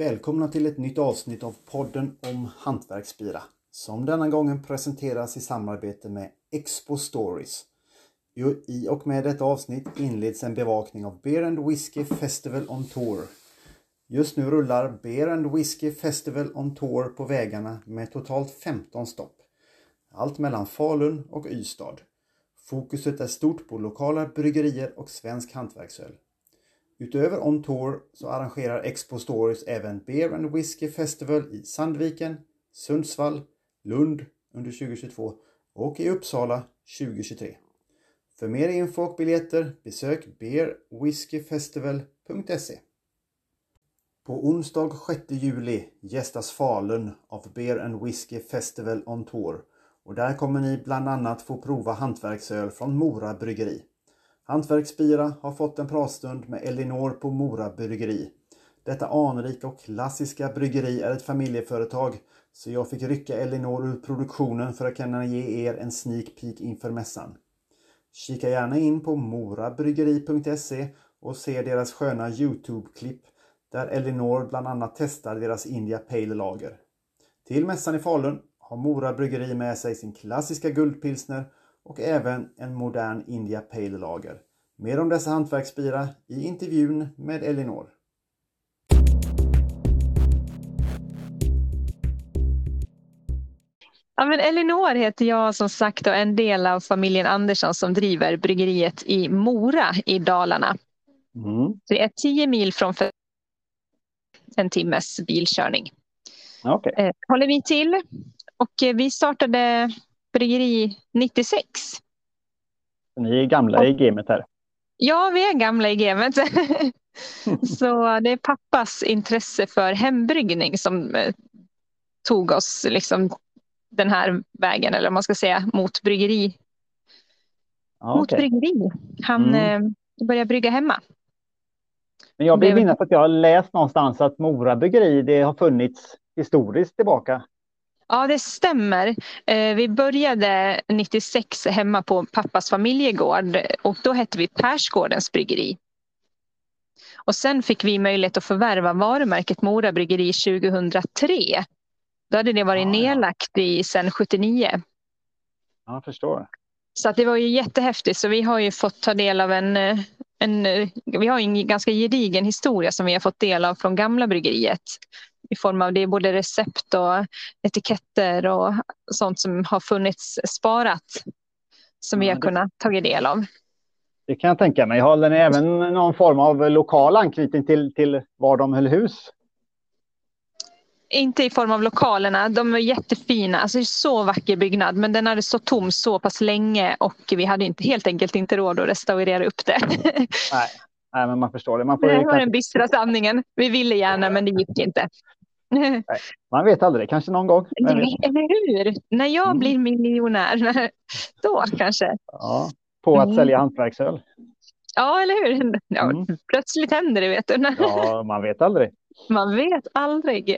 Välkomna till ett nytt avsnitt av podden om hantverksbira som denna gången presenteras i samarbete med Expo Stories. I och med detta avsnitt inleds en bevakning av Beer and Whiskey Festival on Tour. Just nu rullar Beer and Whiskey Festival on Tour på vägarna med totalt 15 stopp. Allt mellan Falun och Ystad. Fokuset är stort på lokala bryggerier och svensk hantverksöl. Utöver On Tour så arrangerar Expo Stories även Beer and Whiskey Festival i Sandviken, Sundsvall, Lund under 2022 och i Uppsala 2023. För mer info och biljetter besök beerwhiskeyfestival.se. På onsdag 6 juli gästas Falun av Beer and Whiskey Festival on Tour och där kommer ni bland annat få prova hantverksöl från Mora Bryggeri. Hantverksbira har fått en pratstund med Elinor på Mora Bryggeri. Detta anrika och klassiska bryggeri är ett familjeföretag så jag fick rycka Elinor ur produktionen för att kunna ge er en sneak peek inför mässan. Kika gärna in på morabryggeri.se och se deras sköna Youtube-klipp där Elinor bland annat testar deras India Pale Lager. Till mässan i Falun har Mora Bryggeri med sig sin klassiska guldpilsner och även en modern India Pale Lager. Mer om dessa hantverksbira i intervjun med Elinor. Ja, men Elinor heter jag som sagt och en del av familjen Andersson som driver bryggeriet i Mora i Dalarna. Mm. Det är tio mil från en timmes bilkörning. Okay. Eh, håller vi till och eh, vi startade bryggeri 96. Ni är gamla i gamet här. Ja, vi är gamla i gamet. Så det är pappas intresse för hembryggning som eh, tog oss liksom den här vägen, eller om man ska säga, mot bryggeri. Ah, mot bryggeri. Han mm. eh, började brygga hemma. Men jag vill minnas att jag har läst någonstans att Mora bryggeri, det har funnits historiskt tillbaka. Ja, det stämmer. Eh, vi började 96 hemma på pappas familjegård och då hette vi Persgårdens bryggeri. Och sen fick vi möjlighet att förvärva varumärket Mora bryggeri 2003. Då hade det varit ja, nedlagt i sedan 79. Ja, jag förstår. Så att det var ju jättehäftigt. Så vi har ju fått ta del av en, en, vi har en ganska gedigen historia som vi har fått del av från gamla bryggeriet i form av det är både recept och etiketter och sånt som har funnits sparat som vi har det... kunnat ta del av. Det kan jag tänka mig. Har den även någon form av lokal anknytning till, till var de höll hus? Inte i form av lokalerna. De var jättefina. Alltså så vacker byggnad. Men den hade stått tom så pass länge och vi hade inte, helt enkelt inte råd att restaurera upp det. Nej, Nej men man förstår det. Man får det var kanske... den bistra sanningen. Vi ville gärna men det gick inte. Man vet aldrig, kanske någon gång. Eller hur? När jag mm. blir miljonär, då kanske. Ja, på att mm. sälja hantverksöl. Ja, eller hur? Ja, mm. Plötsligt händer det, vet du. Ja, man vet aldrig. Man vet aldrig.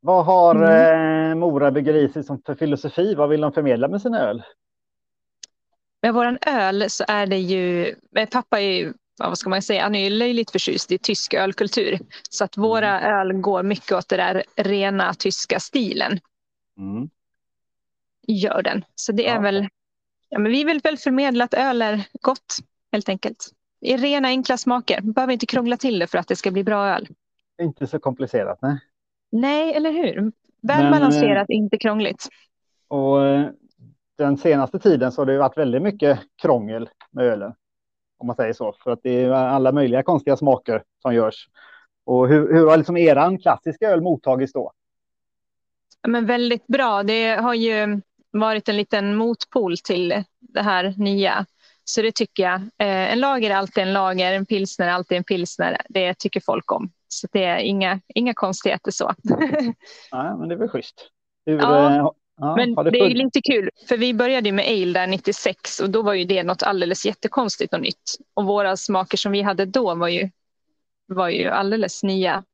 Vad har mm. eh, Mora Bryggeri som för filosofi? Vad vill de förmedla med sin öl? Med våran öl så är det ju, pappa är ju vad ska man säga, han är ju löjligt förtjust i tysk ölkultur. Så att våra mm. öl går mycket åt den där rena tyska stilen. Mm. Gör den. Så det är ja. väl, ja men vi vill väl förmedla att öl är gott helt enkelt. I rena enkla smaker. Behöver inte krångla till det för att det ska bli bra öl. Inte så komplicerat, nej. Nej, eller hur? Väl balanserat, eh, inte krångligt. Och eh, den senaste tiden så har det varit väldigt mycket krångel med ölen om man säger så, för att det är alla möjliga konstiga smaker som görs. Och hur, hur har liksom eran klassiska öl mottagits då? Men väldigt bra. Det har ju varit en liten motpol till det här nya. Så det tycker jag. Eh, en lager är alltid en lager, en pilsner är alltid en pilsner. Det tycker folk om. Så det är inga, inga konstigheter så. Nej, men det är väl schysst. Hur, ja. Ja, men det, är lite kul, för vi började med ale där 96 och då var ju det något alldeles jättekonstigt och nytt. Och våra smaker som vi hade då var ju, var ju alldeles nya.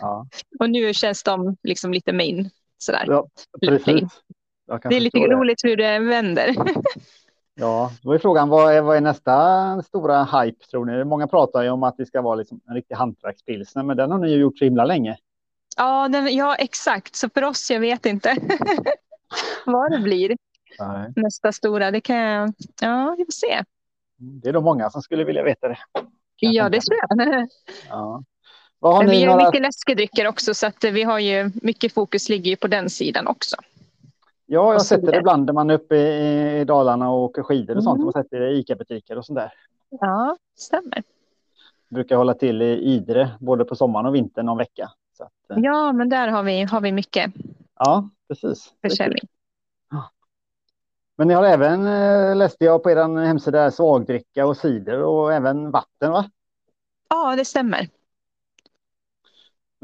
Ja. och nu känns de liksom lite main. Sådär. Ja, precis. Det är lite det. roligt hur det vänder. ja, då är frågan vad är, vad är nästa stora hype tror ni? Många pratar ju om att det ska vara liksom en riktig hantverkspilsner, men den har ni ju gjort så himla länge. Ja, den, ja, exakt. Så för oss, jag vet inte vad det blir. Nej. Nästa stora, det kan jag... Ja, vi får se. Det är nog många som skulle vilja veta det. Ja, det tror jag. Ja. Men vi några... mycket läskedrycker också så att vi har ju mycket fokus ligger ju på den sidan också. Ja, jag har sett det ibland när man är uppe i, Dalarna och åker skidor och sånt. Mm. Man sett det i ICA-butiker och sånt där. Ja, stämmer. Brukar hålla till i Idre både på sommaren och vintern någon vecka. Att, eh, Ja, men där har vi, har vi mycket ja, precis. Försäljning. Men ni har även, eh, läste jag på er hemsida, svagdricka och cider och även vatten va? Ja, det stämmer.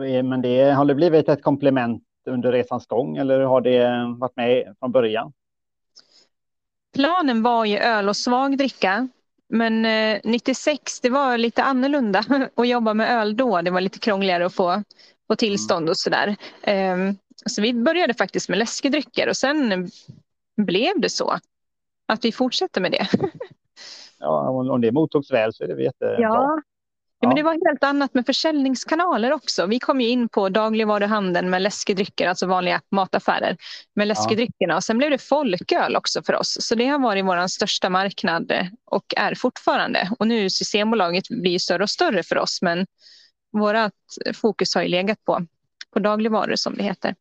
Eh, Men det har det blivit ett komplement under resans gång eller har det varit med från början? Planen var ju öl och svagdricka. Men eh, 96, det var lite annorlunda att jobba med öl då. Det var lite krångligare att få, få tillstånd och sådär. Ehm, så vi började faktiskt med läskedrycker och sen blev det så att vi fortsätter med det. Ja, om det mottogs väl så är det jättebra. Ja. Ja, men det var helt annat med försäljningskanaler också. Vi kom ju in på dagligvaruhandeln med läskedrycker, alltså vanliga mataffärer med läskedryckerna. Och sen blev det folköl också för oss. Så det har varit vår största marknad och är fortfarande. Och nu Systembolaget blir större och större för oss, men vårt fokus har ju legat på, på dagligvaror som det heter.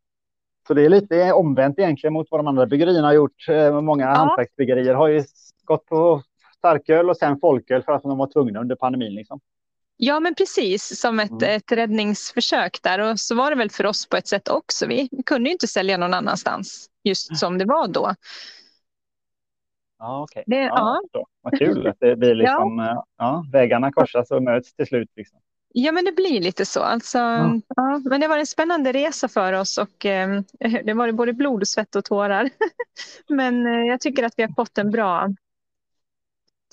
Så det är lite omvänt egentligen mot vad de andra bryggerierna har gjort. Eh, Många Ja. hantverksbryggerier har ju gått på starköl och sen folköl för att de var tvungna under pandemin. Liksom. Ja, men precis som ett, Mm. ett räddningsförsök där. Och så var det väl för oss på ett sätt också. Vi kunde ju inte sälja någon annanstans just som det var då. Ja, okej. Det, Ja, ja. Vad kul att det blir liksom, ja. Ja, vägarna korsas och möts till slut. Liksom. Ja, men det blir lite så. Alltså, Ja. ja. men det var en spännande resa för oss och eh, det var både blod, svett och tårar. men eh, jag tycker att vi har fått en bra...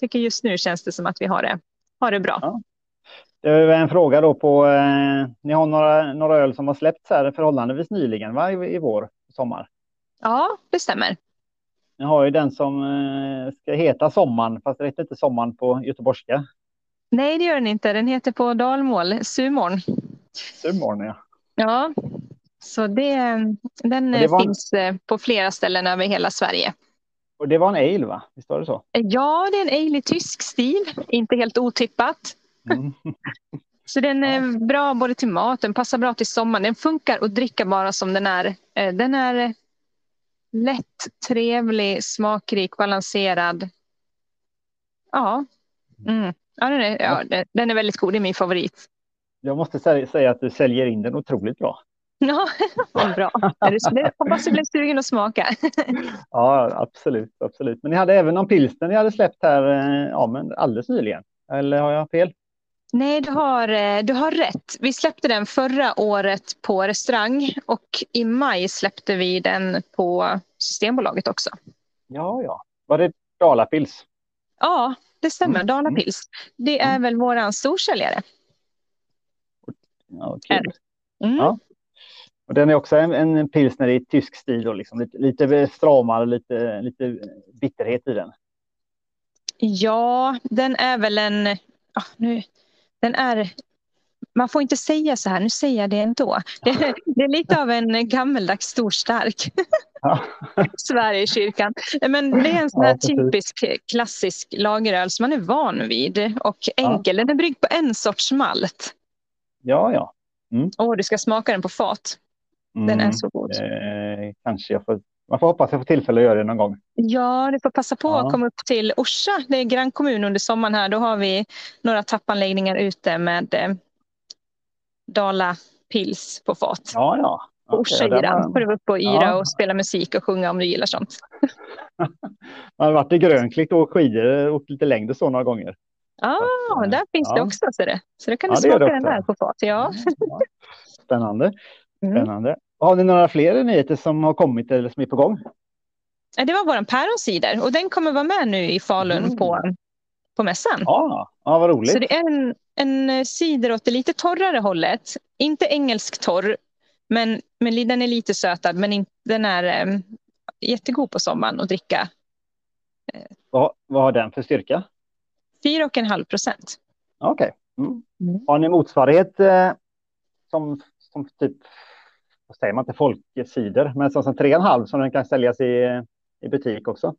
tycker just nu känns det som att vi har det, har det bra. Ja. Det är en fråga då på, eh, ni har några, några öl som har släppts här förhållandevis nyligen va? I, i vår, sommar. Ja, det stämmer. Ni har ju den som eh, ska heta Sommaren, fast det heter inte Sommaren på göteborgska. Nej, det gör den inte. Den heter på dalmål Sumorn. Sumorn, ja. Ja, så det, den det eh, finns eh, på flera ställen över hela Sverige. Och det var en ale va? Visst var det så? Ja, det är en ale i tysk stil. Inte helt otippat. Mm. Så den är bra både till mat, den passar bra till sommaren. Den funkar att dricka bara som den är. Eh, Den är lätt, trevlig, smakrik, balanserad. Ja, mm. ja, den, är, ja den- den är väldigt god. Det är min favorit. Jag måste sä- säga att du säljer in den otroligt bra. Ja, vad bra. Hoppas du blev sugen att smaka. Ja, absolut, absolut. Men ni hade även någon pilsner ni hade släppt här eh, ja, men alldeles nyligen. Eller har jag fel? Nej, du har, eh, du har rätt. Vi släppte den förra året på restaurang och i maj släppte vi den på Systembolaget också. Ja, ja. Var det Dalapils? Ja, det stämmer. Mm, Dalapils. Det är väl våran storsäljare. Ja, kul. Mm. Ja. Och den är också en, en pilsner i tysk stil, då, liksom. lite, lite stramare, lite, lite bitterhet i den. Ja, den är väl en... ah, nu, den är... Man får inte säga så här, nu säger jag det ändå. Det, det är lite av en gammeldags storstark. Ja. Sverigekyrkan. Men det är en sån Ja, här precis. typisk klassisk lageröl som man är van vid och enkel. Den är bryggd på en sorts malt. Ja, ja. Åh, du ska smaka den på fat. Den är Mm. så god. Eh, kanske jag får, man får hoppas jag får tillfälle att göra det någon gång. Ja, du får passa på Ja. att komma upp till Orsa. Det är grannkommun under sommaren här. Då har vi några tappanläggningar ute med eh, Dala Pils på fat. Ja, ja. På Orsa har- får du vara uppe och yra Ja. och spela musik och sjunga om du gillar sånt. Man har varit i Grönklitt och skidor och lite längre så några gånger. Ja, eh, där finns det också. Så, det. så då kan du smaka den där på fat. Ja. Ja. Spännande. Mm. Spännande. Har ni några fler nyheter som har kommit eller som är på gång? Det var vår päronsider och den kommer vara med nu i Falun Mm. på, på mässan. Ja, ja vad roligt. Så det är en, en cider åt det lite torrare hållet. Inte engelsk torr, men, men den är lite sötad. Men in, den är um, jättegod på sommaren att dricka. Vad, vad har den för styrka? 4,5 procent. Okej. Mm. Mm. Har ni motsvarighet eh, som, som typ vad säger man inte, folkcider, men som, som 3,5 som den kan säljas i, i butik också.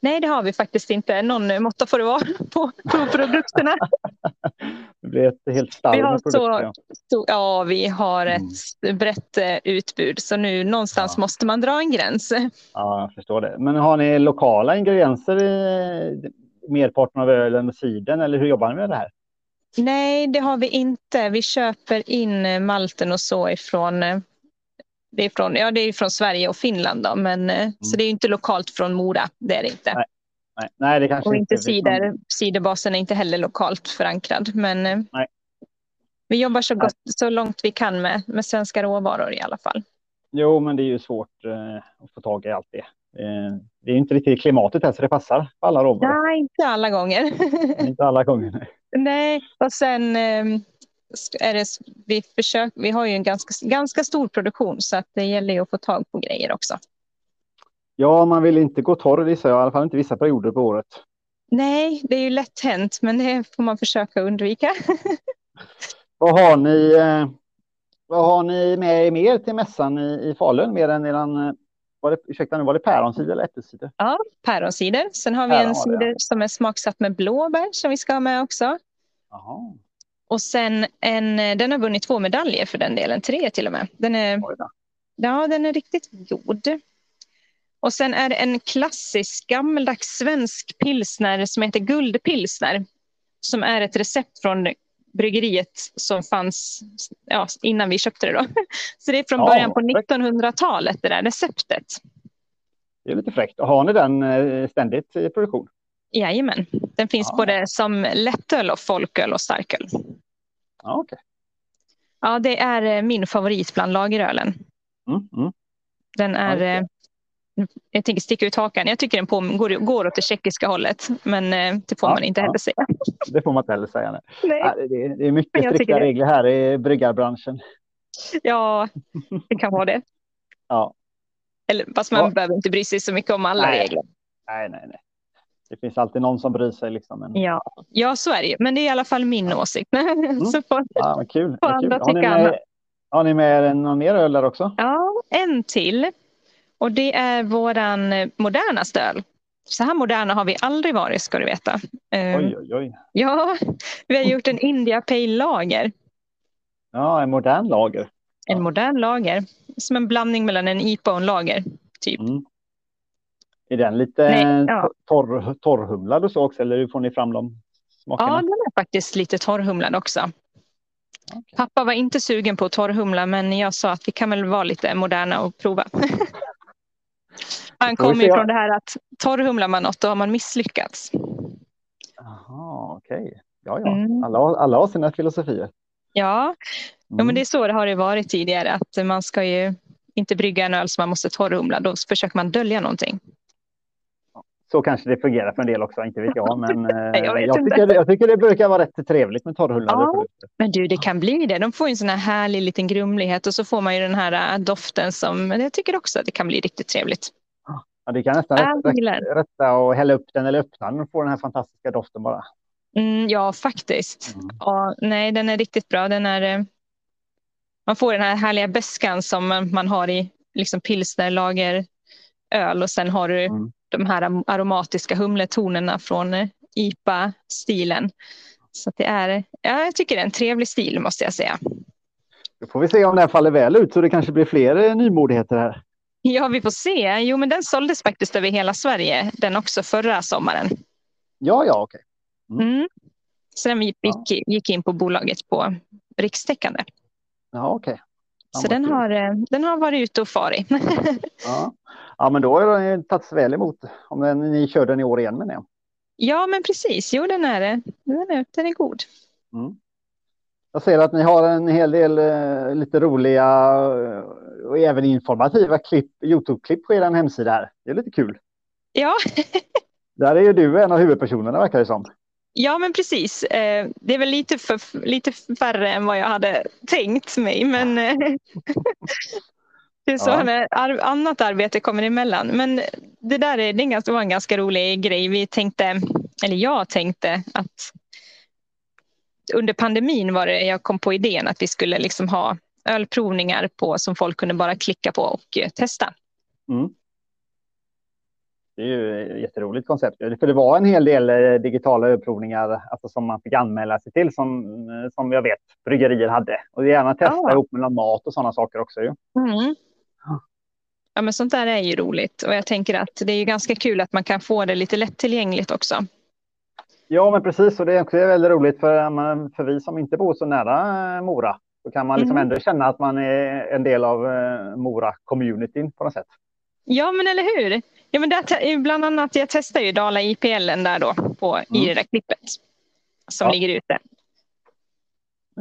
Nej, det har vi faktiskt inte. Någon måtta får det vara på, på produkterna. det blir ett helt stall vi har produkter. Så, så, ja, vi har ett mm. brett eh, utbud, så nu någonstans ja. måste man dra en gräns. Ja, jag förstår det. Men har ni lokala ingredienser i merparten av ölen och siden, eller hur jobbar ni med det här? Nej, det har vi inte. Vi köper in malten och så ifrån eh, det är från, ja, det är från Sverige och Finland då, men eh, mm. så det är inte lokalt från Mora. Det är det inte. Nej, nej, nej det kanske och inte cider. Ciderbasen är inte heller lokalt förankrad, men eh, nej. vi jobbar så, gott, så långt vi kan med, med svenska råvaror i alla fall. Jo, men det är ju svårt eh, att få tag i allt det. Eh, det är inte riktigt klimatet här så det passar på alla råvaror. Nej, inte alla gånger. inte alla gånger. Nej, nej och sen eh, är det, vi, försöker, vi har ju en ganska, ganska stor produktion så att det gäller ju att få tag på grejer också. Ja, man vill inte gå torr vissa, i alla fall inte vissa perioder på året. Nej, det är ju lätt hänt, men det får man försöka undvika. vad har ni? Eh, vad har ni med er mer till mässan i, i Falun mer än eran eh, var det, ursäkta nu, var det päronsider eller äppelsider? Ja, päronsider. Sen har vi Päron, en cider ja. som är smaksatt med blåbär som vi ska ha med också. Aha. Och sen en, den har vunnit två medaljer för den delen, tre till och med. Den är, ja, den är riktigt god. Och sen är det en klassisk gammaldags svensk pilsner som heter guldpilsner. Som är ett recept från bryggeriet som fanns ja, innan vi köpte det. Då. Så det är från ja, början på 1900-talet det där receptet. Det är lite fräckt. Har ni den eh, ständigt i produktion? Jajamän, den finns ja. både som lättöl och folköl och starköl. Ja, okay. ja, det är eh, min favorit bland lagerölen. Mm, mm. Den är, okay. Jag tänker sticka ut hakan, jag tycker den på, går, går åt det tjeckiska hållet, men eh, det får ja, man inte heller säga. Det får man inte heller säga. Nej. nej. Det, är, det är mycket strikta regler här i bryggarbranschen. Ja, det kan vara det. ja. Eller, fast man behöver inte bry sig så mycket om alla nej. regler. Nej, nej, nej det finns alltid någon som bryr sig. Liksom, men... ja. ja, så är det. Men det är i alla fall min åsikt. Mm. så får, ja, kul. får andra kul. Har, ni med, har ni med någon mer öl där också? Ja, en till. Och det är våran moderna stöl. Så här moderna har vi aldrig varit ska du veta. Ehm, oj, oj, oj. Ja, vi har gjort en India Pale Lager. Ja, en modern lager. En ja. modern lager. Som en blandning mellan en IPA och en lager. Typ. Mm. Är den lite Nej, ja. torr, torrhumlad och så också, eller hur får ni fram de smakerna? Ja, den är faktiskt lite torrhumlad också. Okay. Pappa var inte sugen på torrhumla, men jag sa att vi kan väl vara lite moderna och prova. Han kommer ju från det här att torrhumlar man något, då har man misslyckats. Jaha, okej. Okay. Ja, ja. Mm. Alla, alla har sina filosofier. Ja. Mm. ja, men mm. det är så det har det varit tidigare, att man ska ju inte brygga en öl som man måste torrhumla, då försöker man dölja någonting så kanske det fungerar för en del också, inte vet jag. Men jag, eh, jag, tycker, det, jag tycker det brukar vara rätt trevligt med torrhullade ja, produkter. Men du, det kan bli det. De får en sån här härlig liten grumlighet och så får man ju den här äh, doften som jag tycker också att det kan bli riktigt trevligt. Ja, det kan nästan rätta, rätta och hälla upp den eller öppna den och få den här fantastiska doften bara. Mm, ja, faktiskt. Mm. Ja, nej, den är riktigt bra. Den är, äh, man får den här härliga beskan som man har i liksom pilsner, lager, öl och sen har du mm de här aromatiska humletonerna från eh, IPA-stilen. Så det är, ja, jag tycker det är en trevlig stil måste jag säga. Då får vi se om den faller väl ut så det kanske blir fler eh, nymodigheter här. Ja, vi får se. Jo, men den såldes faktiskt över hela Sverige, den också förra sommaren. Ja, ja, okej. Okay. Mm. Mm. Sen vi gick, ja. gick in på bolaget på rikstäckande. Ja, okej. Okay. Så den har, eh, den har varit ute och farit. ja. Ja, men då har den tagits väl emot. Om den, ni kör den i år igen med det. Ja, men precis. Jo, den är det. Den är, den är god. Mm. Jag ser att ni har en hel del eh, lite roliga eh, och även informativa klipp, Youtube-klipp på er hemsida här. Det är lite kul. Ja. Där är ju du en av huvudpersonerna verkar det som. Ja, men precis. Eh, det är väl lite, för, lite färre än vad jag hade tänkt mig, men eh, det är så ja. när annat arbete kommer emellan. Men det där är, det var en ganska rolig grej. Vi tänkte, eller jag tänkte att under pandemin var det jag kom på idén att vi skulle liksom ha ölprovningar på som folk kunde bara klicka på och eh, testa. Mm. Det är ju ett jätteroligt koncept. För det var en hel del eh, digitala ölprovningar alltså som man fick anmäla sig till som, eh, som jag vet bryggerier hade. Och gärna testa Ja. ihop med någon mat och sådana saker också. Ju. Mm. Ja, men sånt där är ju roligt och jag tänker att det är ju ganska kul att man kan få det lite lättillgängligt också. Ja, men precis. Och det är också väldigt roligt för, men för vi som inte bor så nära eh, Mora. Så kan man liksom Mm. ändå känna att man är en del av eh, Mora-communityn på något sätt. Ja, men eller hur? Ja, men där, bland annat, jag testar ju Dala IPL där då på, i Mm. det där klippet som Ja. ligger ute.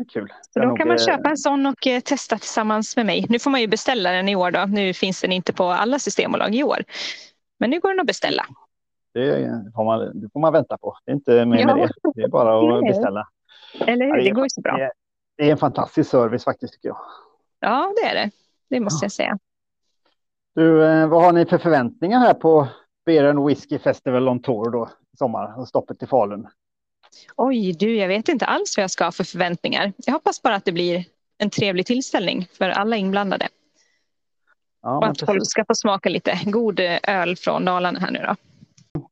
Kul. Så då kan man eh, köpa en sån och eh, testa tillsammans med mig. Nu får man ju beställa den i år då. Nu finns den inte på alla systembolag i år. Men nu går den att beställa. Det får, man, det får man vänta på. Det är inte mer Ja. med det. Det är bara att beställa. Eller Ja, hur? det går ju så bra. Det, är en fantastisk service faktiskt tycker jag. Ja, det är det. Det måste jag säga. Du, eh, vad har ni för förväntningar här på Beer and Whiskey Festival on Tour då i sommar och stoppet i Falun? Oj, du, jag vet inte alls vad jag ska ha för förväntningar. Jag hoppas bara att det blir en trevlig tillställning för alla inblandade. Ja, Och att folk ska få smaka lite god eh, öl från Dalarna här nu då.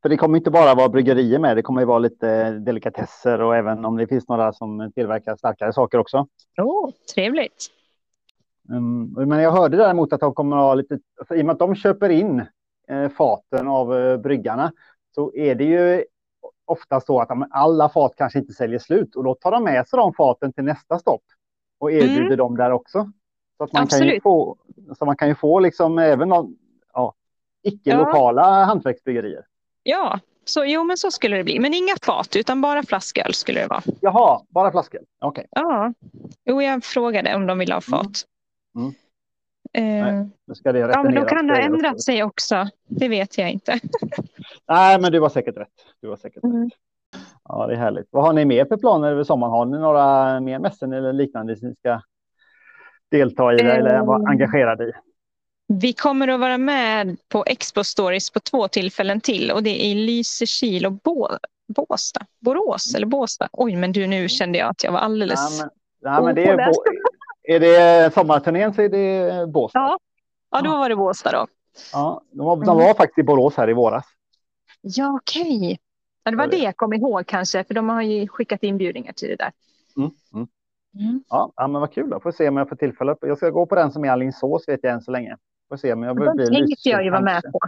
För det kommer inte bara vara bryggerier med. Det kommer ju vara lite delikatesser och även om det finns några som tillverkar starkare saker också. Oh, trevligt. Mm, men jag hörde däremot att de kommer att ha lite, alltså, i och med att de köper in eh, faten av eh, bryggarna så är det ju ofta så att ja, alla fat kanske inte säljer slut och då tar de med sig de faten till nästa stopp och erbjuder Mm. dem där också. Så att man kan ju få, så man kan ju få liksom även ja, icke-lokala hantverksbryggerier. Ja, så, jo men så skulle det bli. Men inga fat utan bara flasköl skulle det vara. Jaha, bara flaskor. Okej. Ja, jo jag frågade om de ville ha fat. Mm. Eh, Nu ska det ja, men då kan det ha ändrat sig också. Det vet jag inte. Nej, men du var säkert rätt. Du var säkert Mm. rätt. Ja, det är härligt. Vad har ni mer för planer över sommaren? Har ni några mer mässen eller liknande som ni ska delta i eller vara Eh. engagerade i? Vi kommer att vara med på Expo Stories på två tillfällen till och det är i Lysekil och Bå Båstad. Borås eller Båstad. Oj, men du, nu kände jag att jag var alldeles... men, nej, men det är, är det sommarturnén så är det Båstad. Ja. Ja, då var det Båstad då. Ja, de, var, de Mm. var faktiskt i Borås här i våras. Ja, okej. Ja, det var Ja, det- jag kom ihåg kanske, för de har ju skickat inbjudningar till det där. Mm. Mm. Mm. Ja, ja, men vad kul. Då. Får se om jag får tillfälle. Jag ska gå på den som är Alingsås vet jag än så länge. Får se om jag Den blir tänkte Lysekil jag ju vara med på.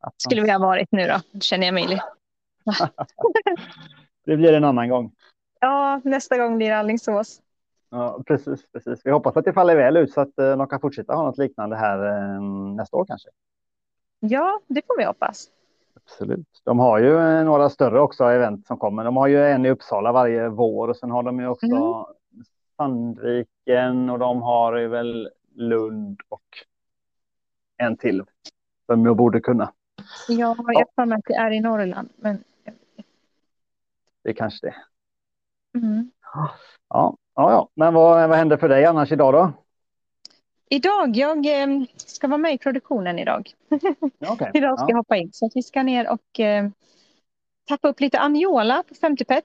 Att Skulle vi ha varit nu då, känner jag mig. Det blir en annan gång. Ja, nästa gång blir det Alingsås. Ja, precis, precis. Vi hoppas att det faller väl ut så att eh, de kan fortsätta ha något liknande här eh, nästa år kanske. Ja, det får vi hoppas. Absolut. De har ju eh, några större också event som kommer. De har ju en i Uppsala varje vår och sen har de ju också Mm. Sandviken och de har ju väl Lund och en till som jag borde kunna. Ja, jag har för mig att det är i Norrland. Men... Det är kanske det. Mm. Ja, ja, ja. Men vad, vad händer för dig annars idag då? Idag, jag eh, ska vara med i produktionen idag. Okej. Idag ska Ja, jag hoppa in. Så vi ska ner och eh, tappa upp lite Anjola på 50 pet.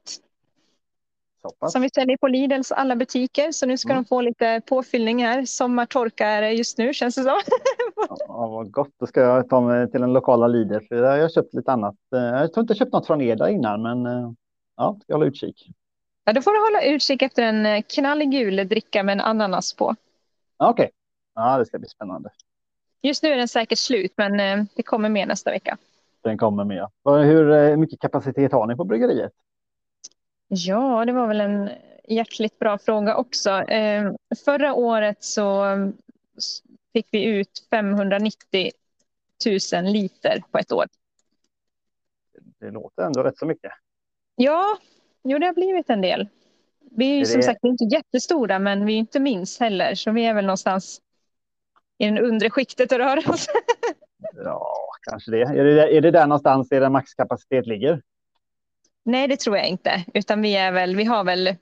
Som vi säljer på Lidls alla butiker. Så nu ska Mm. de få lite påfyllning här. Sommartorka är det just nu känns det som. Ja, vad gott. Då ska jag ta mig till den lokala Lidl. För jag har köpt lite annat. Eh, Jag tror inte jag köpt något från er där innan, men eh, ja, jag hålla utkik. Ja, då får du hålla utkik efter en eh, knallgul dricka med en ananas på. Okej. Ja, det ska bli spännande. Just nu är den säkert slut, men eh, det kommer mer nästa vecka. Den kommer med. Vad- Hur eh, mycket kapacitet har ni på bryggeriet? Ja, det var väl en hjärtligt bra fråga också. Eh, förra året så mm, fick vi ut 590 000 liter på ett år. Det låter ändå rätt så mycket. Ja, jo, det har blivit en del. Vi är ju Är som det- sagt inte jättestora, men vi är inte minst heller, så vi är väl någonstans i den undre skiktet att röra oss. Ja, kanske det. Är det, är det där någonstans där maxkapacitet ligger? Nej, det tror jag inte, utan vi är väl, vi har väl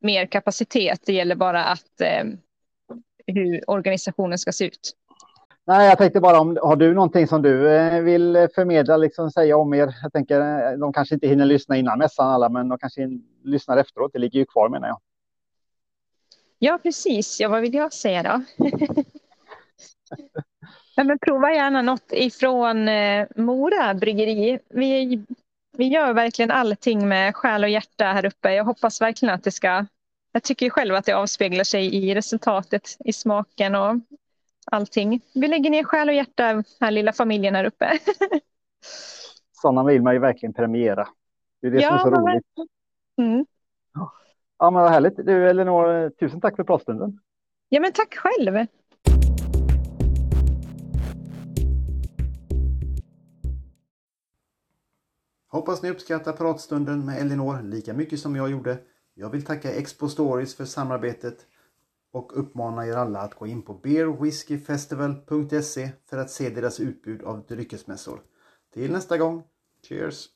mer kapacitet. Det gäller bara att eh, hur organisationen ska se ut. Nej, jag tänkte bara om har du någonting som du eh, vill förmedla, liksom säga om er? Jag tänker, eh, de kanske inte hinner lyssna innan mässan alla, men de kanske lyssnar efteråt. Det ligger ju kvar menar jag. Ja, precis. Ja, vad vill jag säga då? ja, men prova gärna något ifrån eh, Mora bryggeri. Vi, vi gör verkligen allting med själ och hjärta här uppe. Jag hoppas verkligen att det ska... Jag tycker själv att det avspeglar sig i resultatet, i smaken och allting. Vi lägger ner själ och hjärta, den här lilla familjen här uppe. Sådana vill man ju verkligen premiera. Det är det ja, som är så roligt. Mm. Ja, men vad härligt. Du Elinor, tusen tack för pratstunden. Ja, men tack själv. Hoppas ni uppskattar pratstunden med Elinor lika mycket som jag gjorde. Jag vill tacka Expo Stories för samarbetet och uppmana er alla att gå in på beerwhiskeyfestival.se för att se deras utbud av dryckesmässor. Till nästa gång, cheers!